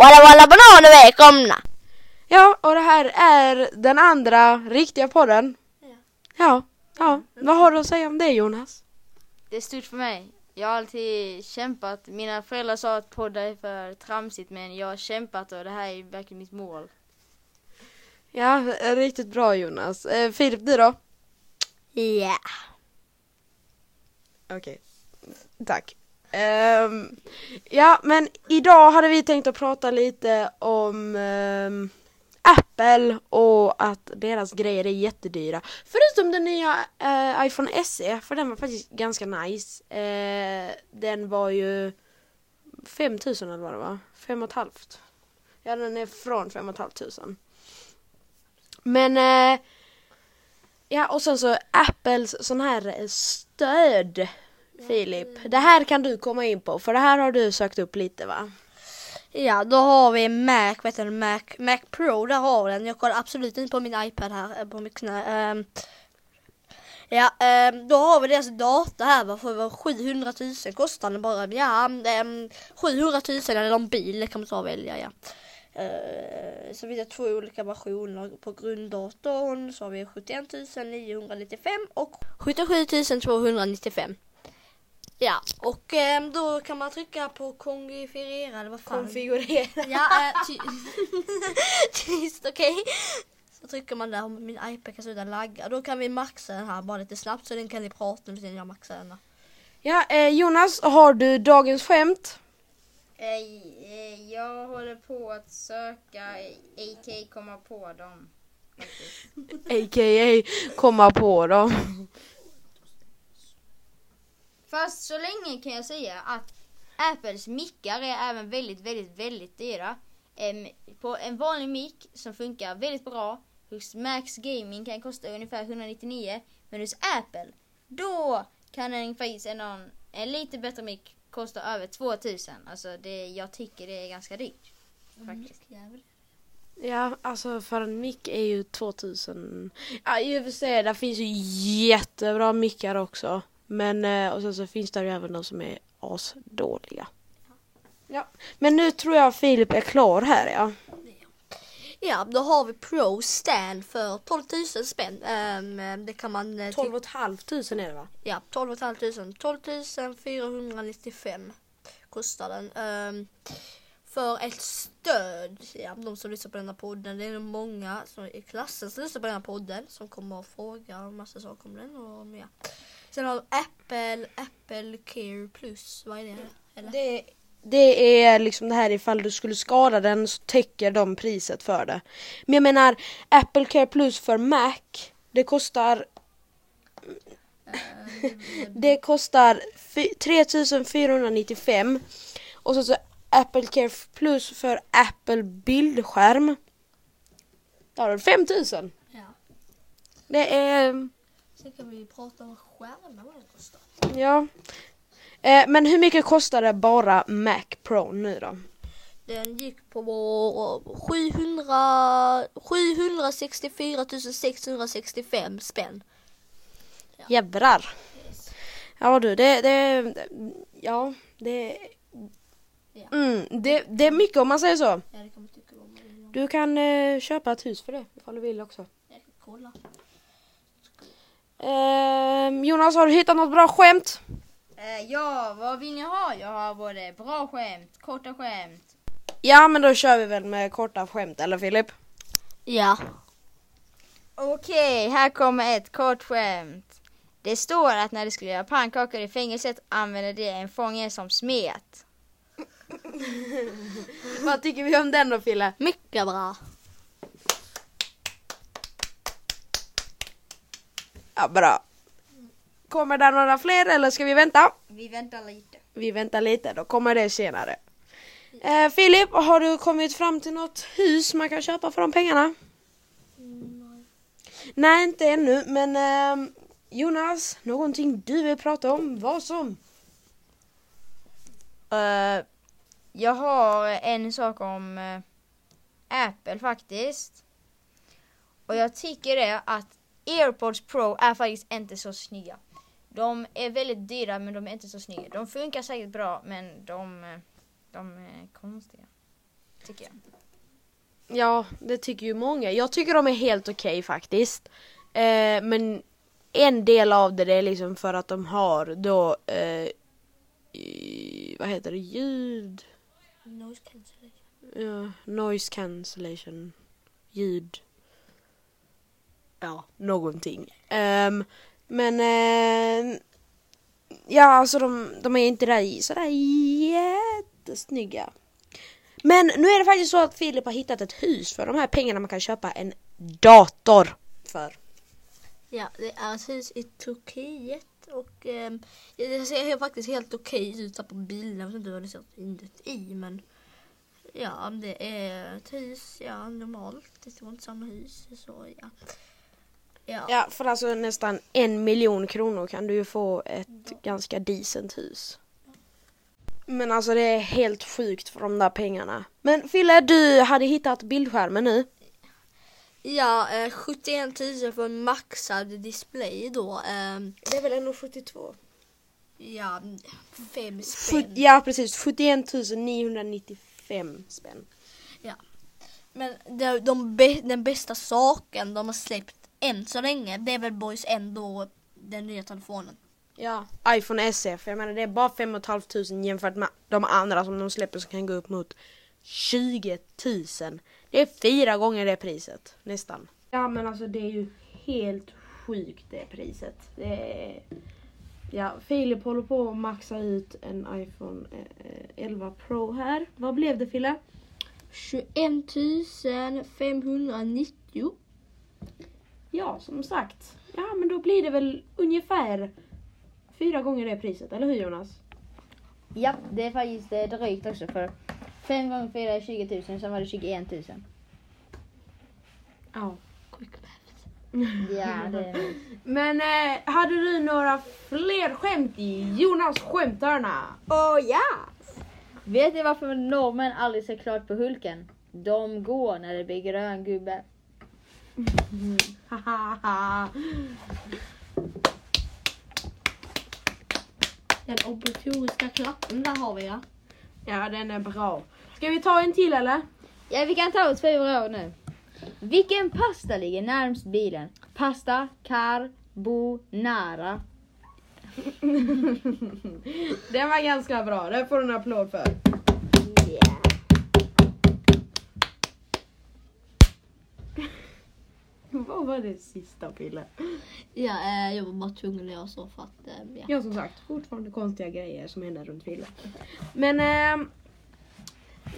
Walla walla bananer välkomna! Ja, och det här är den andra riktiga podden. Ja, ja. Vad har du att säga om det Jonas? Det är stort för mig. Jag har alltid kämpat. Mina föräldrar sa att podda är för tramsigt men jag har kämpat och det här är verkligen mitt mål. Ja, riktigt bra Jonas. Eh, Filip, du då? Ja. Okej, tack. Ehm, ja, men idag hade vi tänkt att prata lite om ehm, Apple och att deras grejer är jättedyra. Förutom den nya uh, iPhone SE, för den var faktiskt ganska nice. Uh, den var ju 5000 eller vad det var, 5 och ett halvt. Ja, den är från 5 och ett halvt tusen. Men uh, Ja och sen så Apples sån här stöd Filip. Det här kan du komma in på för det här har du sökt upp lite va? Ja, då har vi Mac, vet du, Mac, Mac Pro, där har vi den. Jag kollar absolut inte på min iPad här, eh, på mitt knä. Ehm, ja, ehm, då har vi deras data här, va, för 700 000 kostar den bara. Ja, um, 700 000 eller någon bil kan man ta och välja, ja. Uh, så vi har två olika versioner på grunddatorn. Så har vi 71 995 och 77 295. Ja, och eh, då kan man trycka på konfigurera eller vad fan. Konfigurera. Ja, ty tyst okej. Så trycker man där om min iPad kan sluta lagga. Då kan vi maxa den här bara lite snabbt så den kan ni prata med sen jag maxar den. Ja eh, Jonas, har du dagens skämt? Eh, jag håller på att söka AK komma på dem. A.k.a. komma på dem. Fast så länge kan jag säga att Apples mickar är även väldigt, väldigt, väldigt dyra. Em, på en vanlig mick som funkar väldigt bra hos Max Gaming kan kosta ungefär 199 men hos Apple då kan en faktiskt en, någon, en lite bättre mick kosta över 2000. Alltså det, jag tycker det är ganska dyrt. Faktiskt. Ja, alltså för en mick är ju 2000. Ja, i och för sig, där finns ju jättebra mickar också. Men, eh, och sen så finns det ju även de som är asdåliga. Ja, men nu tror jag Filip är klar här ja. Ja, då har vi Pro Stand för 12 000 spänn. Ehm, det kan man... eh, 12 500 är det va? Ja, 12 500. 12 495 kostar den. Ehm, för ett stöd, ja, de som lyssnar på den här podden, det är nog många som i klassen som lyssnar på den här podden som kommer att fråga en massa saker om den och ja. Sen har vi Apple, Apple Care Plus, vad är det? Eller? Det, det är liksom det här ifall du skulle skada den så täcker de priset för det. Men jag menar Apple Care Plus för Mac, det kostar det kostar fy- 3495 och så, så Apple Care Plus för Apple bildskärm. Där har du 5000. Ja. Det är, Sen kan vi prata om skärmar vad det kostar. ja. Eh, men hur mycket kostade bara Mac Pro nu då? Den gick på 700, 764 665 spänn. Jävlar. Ja du, det, det, ja, det, Ja. mm, det, det är mycket om man säger så. Ja. Du kan eh, köpa ett hus för det ifall du vill också. Jag kan kolla. Ehm, Jonas, har du hittat något bra skämt? Eh, ja, vad vill ni ha? Jag har både bra skämt, korta skämt. Ja, men då kör vi väl med korta skämt, eller Filip? Ja. Okej, här kommer ett kort skämt. Det står att när de skulle göra pannkakor i fängelset använde de en fånge som smet. Vad tycker vi om den då, Fille? Mycket bra. Ja, bra. Kommer det några fler eller ska vi vänta? Vi väntar lite. Vi väntar lite, då kommer det senare. Eh, Filip, har du kommit fram till något hus man kan köpa för de pengarna? Nej, inte ännu, men ehm, Jonas, någonting du vill prata om? Vad som? Eh, jag har en sak om eh, Apple faktiskt. Och jag tycker det att AirPods Pro är faktiskt inte så snygga. De är väldigt dyra men de är inte så snygga. De funkar säkert bra men de, eh, de är konstiga. tycker jag. Ja, det tycker ju många. Jag tycker de är helt okej faktiskt. Eh, men en del av det, det är liksom för att de har då eh, i- vad heter det, ljud, Noise cancellation. ja, noise cancellation, ljud, ja, någonting. Um, men uh, ja, alltså de, de är inte där sådär jättesnygga. Men nu är det faktiskt så att Filip har hittat ett hus för de här pengarna man kan köpa en dator för. Ja, det är ett hus i Turkiet och eh, det ser faktiskt helt okej ut på bilden. Jag vet inte vad det ser inuti men ja, det är ett hus, ja normalt. Det var inte samma hus så ja. Ja, Ja, för alltså nästan en miljon kronor kan du ju få ett ganska decent hus. Men alltså det är helt sjukt för de där pengarna. Men Fille, du hade hittat bildskärmen nu. ja eh, 71 000 för en maxad display då. ehm, Det är väl 1,72? ja, fem spänn. Ja precis, 71 995 spänn. Men de, de bä- den bästa saken de har släppt än så länge, det är väl Boys ändå den nya telefonen. Ja, iPhone SF. Jag menar det är bara 5 500 jämfört med de andra som de släpper som kan gå upp mot 20 000. Det är fyra gånger det priset, nästan. Ja men alltså det är ju helt sjukt det priset. Det är... Ja, Filip håller på att maxa ut en iPhone eh, 11 Pro här. Vad blev det Fille? 21 590. Ja, som sagt. Ja men då blir det väl ungefär fyra gånger det priset, eller hur Jonas? Ja, det är faktiskt eh, drygt också för 5 gånger 4 är 20 000, sen var det 21 000. Ja. Quick math. Ja, det är Men eh, hade du några fler skämt i Jonas skämthörna? Oh ja! Vet ni varför norrmän aldrig ser klart på Hulken? De går när det blir grön gubbe. Den obligatoriska klappen där har vi ja. ja, den är bra. Ska vi ta en till eller? Ja, vi kan ta två råd nu. Vilken pasta ligger närmst bilen? Pasta carbonara. den var ganska bra, den får du en applåd för. Vad var det sista Pille? Ja, eh, jag var bara tvungen att göra så för att, eh, ja. Ja som sagt, fortfarande konstiga grejer som händer runt Fille. Men eh,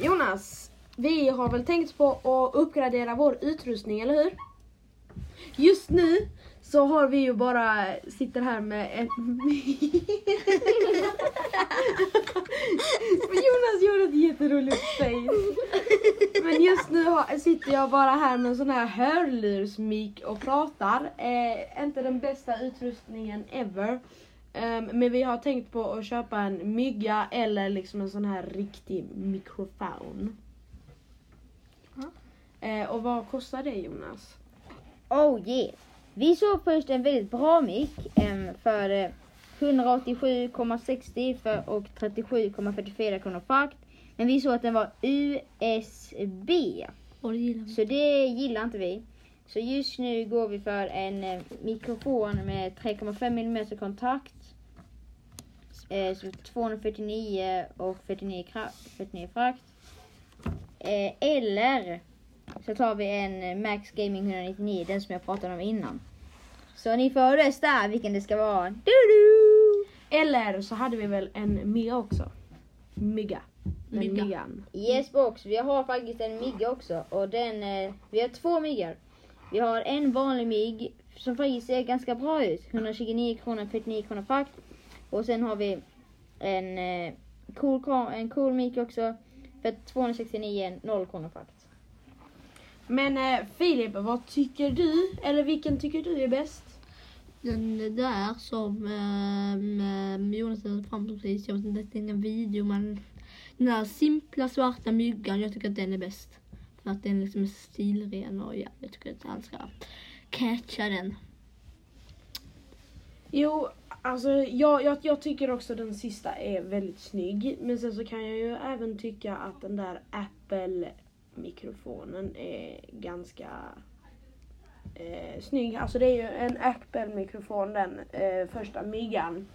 Jonas, vi har väl tänkt på att uppgradera vår utrustning, eller hur? Just nu så har vi ju bara, sitter här med en... Jonas gjorde ett jätteroligt face. Men just nu har, sitter jag bara här med en sån här hörlursmik och pratar. Eh, inte den bästa utrustningen ever. Ehm, men vi har tänkt på att köpa en mygga eller liksom en sån här riktig mikrofon. Eh, och vad kostar det Jonas? Oh yeah. Vi såg först en väldigt bra mick för eh, 187,60 för och 37,44 kronor frakt. Men vi såg att den var USB. Det. Så det gillar inte vi. Så just nu går vi för en eh, mikrofon med 3,5 mm kontakt. Eh, så 249 och 49, kra- 49 frakt. Eh, eller så tar vi en eh, Max Gaming 199, den som jag pratade om innan. Så ni får rösta vilken det ska vara. Du-du! Eller så hade vi väl en mygga också. Mygga. Den Mygga. myggan. Yes box, vi har faktiskt en mygga också och den, eh, vi har två myggor. Vi har en vanlig mygg som faktiskt ser ganska bra ut. 129 kronor, 49 kronor frakt. Och sen har vi en eh, cool, en cool mygg också för 269, 0 kronor frakt. Men eh, Filip, vad tycker du? Eller vilken tycker du är bäst? Den där som um, Jonas hade fram precis, jag vet inte, det är ingen video men den där simpla svarta myggan, jag tycker att den är bäst. För att den liksom är stilren och ja, jag tycker att han ska catcha den. Jo, alltså jag, jag, jag tycker också den sista är väldigt snygg. Men sen så kan jag ju även tycka att den där Apple-mikrofonen är ganska eh, snygg. Alltså det är ju en Apple-mikrofon den eh, första miggan.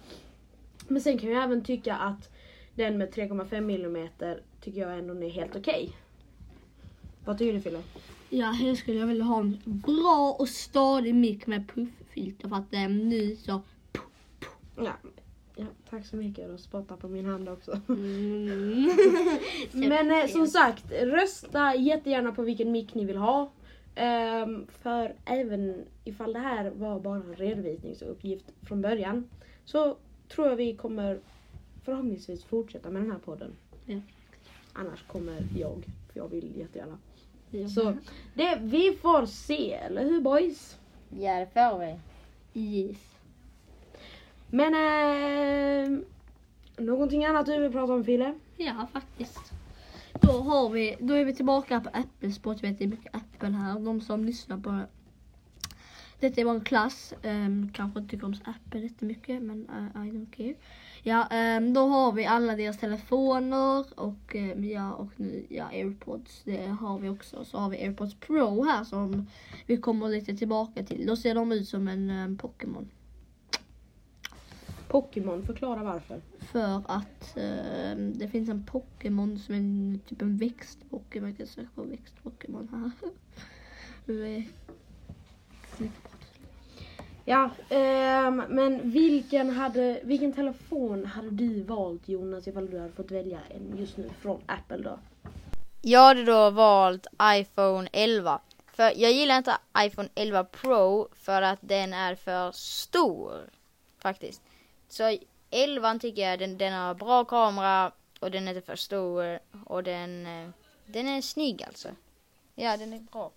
Men sen kan jag även tycka att den med 3,5 mm tycker jag ändå är helt okej. Vad tycker du Fille? Ja, här skulle jag vilja ha en bra och stadig mick med pufffilter för att den nu så... Ja. Ja, tack så mycket. Du spottar på min hand också. Mm. Men eh, som sagt, rösta jättegärna på vilken mick ni vill ha. Ehm, för även ifall det här var bara en redovisningsuppgift från början så tror jag vi kommer förhoppningsvis fortsätta med den här podden. Ja. Annars kommer jag, för jag vill jättegärna. Ja. Så det, vi får se, eller hur boys? Ja, det får vi. Yes. Men eh, någonting annat du vill prata om Fille? Ja, faktiskt. Då har vi, då är vi tillbaka på Apple-sport. Jag vet det är mycket Apple här. De som lyssnar på det. detta är vår klass. Um, kanske inte tycker om Apple jättemycket men uh, I don't care. Ja, um, då har vi alla deras telefoner och um, ja, och nu, ja, airpods. Det har vi också. Så har vi airpods pro här som vi kommer lite tillbaka till. Då ser de ut som en um, Pokémon. Pokémon, förklara varför. För att ehm, det finns en Pokémon som är en, typ en växt-Pokémon. Jag kan söka på växt-Pokémon här. Ja, ehm, men vilken, hade, vilken telefon hade du valt Jonas ifall du hade fått välja en just nu från Apple då? Jag hade då valt iPhone 11. För jag gillar inte iPhone 11 Pro för att den är för stor. Faktiskt. Så 11 tycker jag den, den har bra kamera och den är inte för stor och den, eh, den är snygg alltså. Ja, den är bra.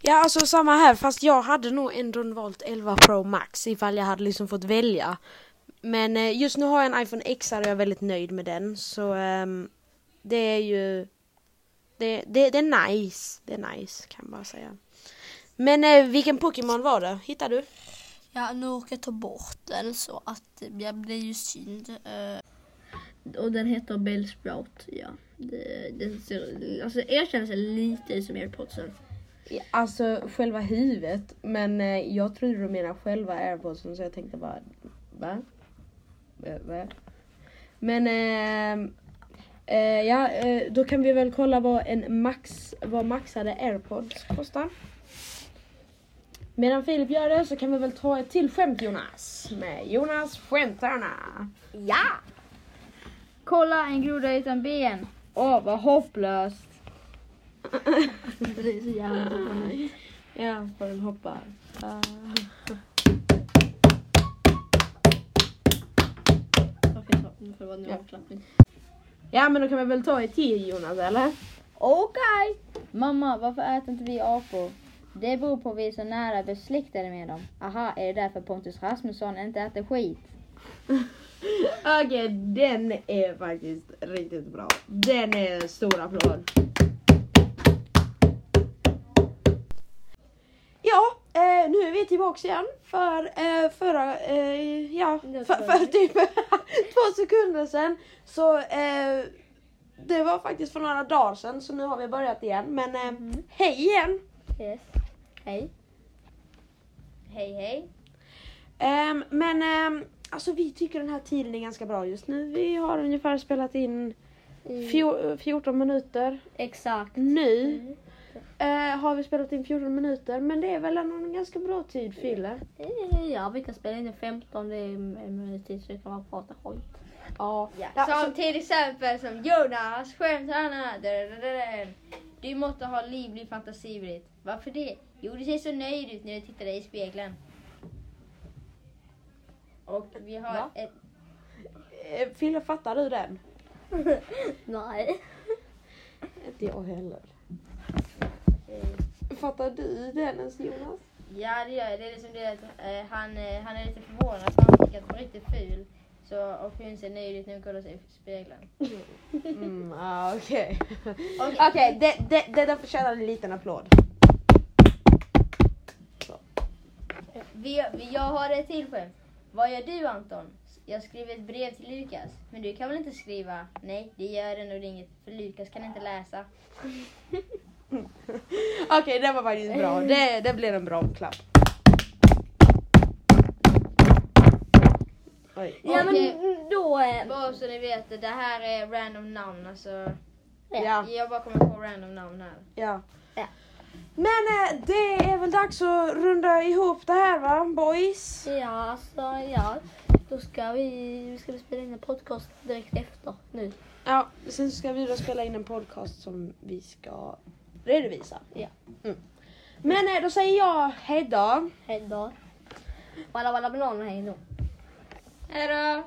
Ja, alltså samma här fast jag hade nog ändå valt 11 Pro Max ifall jag hade liksom fått välja. Men eh, just nu har jag en iPhone X och jag är väldigt nöjd med den så um, det är ju det, det, det är nice. Det är nice kan man bara säga. Men eh, vilken Pokémon var det? Hittar du? Ja, nu råkade jag ta bort den så att jag blev ju synd. Eh. och den heter Bellsprout. Ja, det, den ser, alltså erkänner sig lite som som airpodsen. Alltså själva huvudet, men eh, jag trodde du menade själva airpodsen så jag tänkte bara va? Va? va? Men eh, eh, ja, eh, då kan vi väl kolla vad en max, vad maxade airpods kostar. Medan Filip gör det så kan vi väl ta ett till skämt Jonas. Med Jonas skämtarna. Ja! Kolla en groda utan ben. Åh, vad hopplöst. Det är så jävla roligt. Ja, för den hoppar. Ja. men då kan vi väl ta ett till Jonas eller? Okej! Mamma, varför äter inte vi apor? Det beror på att vi är så nära besläktade med dem. Aha, är det därför Pontus Rasmusson inte äter skit? Okej, den är faktiskt riktigt bra. Den är stor applåd. Ja, eh, nu är vi tillbaks igen för eh, förra, eh, ja, för, för typ två sekunder sedan. Så eh, det var faktiskt för några dagar sedan så nu har vi börjat igen. Men eh, hej igen! Yes. Hej. Hej, hej. Ehm, men ehm, alltså vi tycker den här tiden är ganska bra just nu. Vi har ungefär spelat in fjo- 14 minuter. Exakt. Nu eh, har vi spelat in 14 minuter men det är väl en ganska bra tid Fille. Eh, Ja, vi kan spela in i 15 det är en minut till så vi kan bara prata skit. Ja. Ja, som så- till exempel som Jonas skämtarna. Du måste ha livlig fantasi Britt. Varför det? Jo, du ser så nöjd ut när du tittar dig i spegeln. Och vi har Va? ett... Eh, Fille, fattar du den? Nej. Inte jag heller. Fattar du den ens Jonas? Ja, det gör jag. Det är liksom det att eh, han, eh, han är lite förvånad för han tycker att hon är riktigt ful. Så, ser nöjd ut när hon kollar sig i spegeln. Mm, ah, okej. Okej. Okej, det, det, det där förtjänar en liten applåd. Vi, vi, jag har ett till skämt. Vad gör du Anton? Jag skriver ett brev till Lukas. Men du kan väl inte skriva? Nej, det gör nog inget. För Lukas kan inte läsa. Okej, det var faktiskt bra. Det, det blev en bra klapp. Oj. Ja men då... Eh, Bara så ni vet, det här är random namn. Alltså, Ja. jag bara kommer på random namn här. Ja. Ja. Men eh, det är väl dags att runda ihop det här va, boys? ja, alltså ja. Då ska vi, vi ska spela in en podcast direkt efter nu. Ja, sen ska vi då spela in en podcast som vi ska redovisa. Ja. Mm. Men eh, då säger jag hejdå. Hej då. Walla walla bananer, hej då. Error.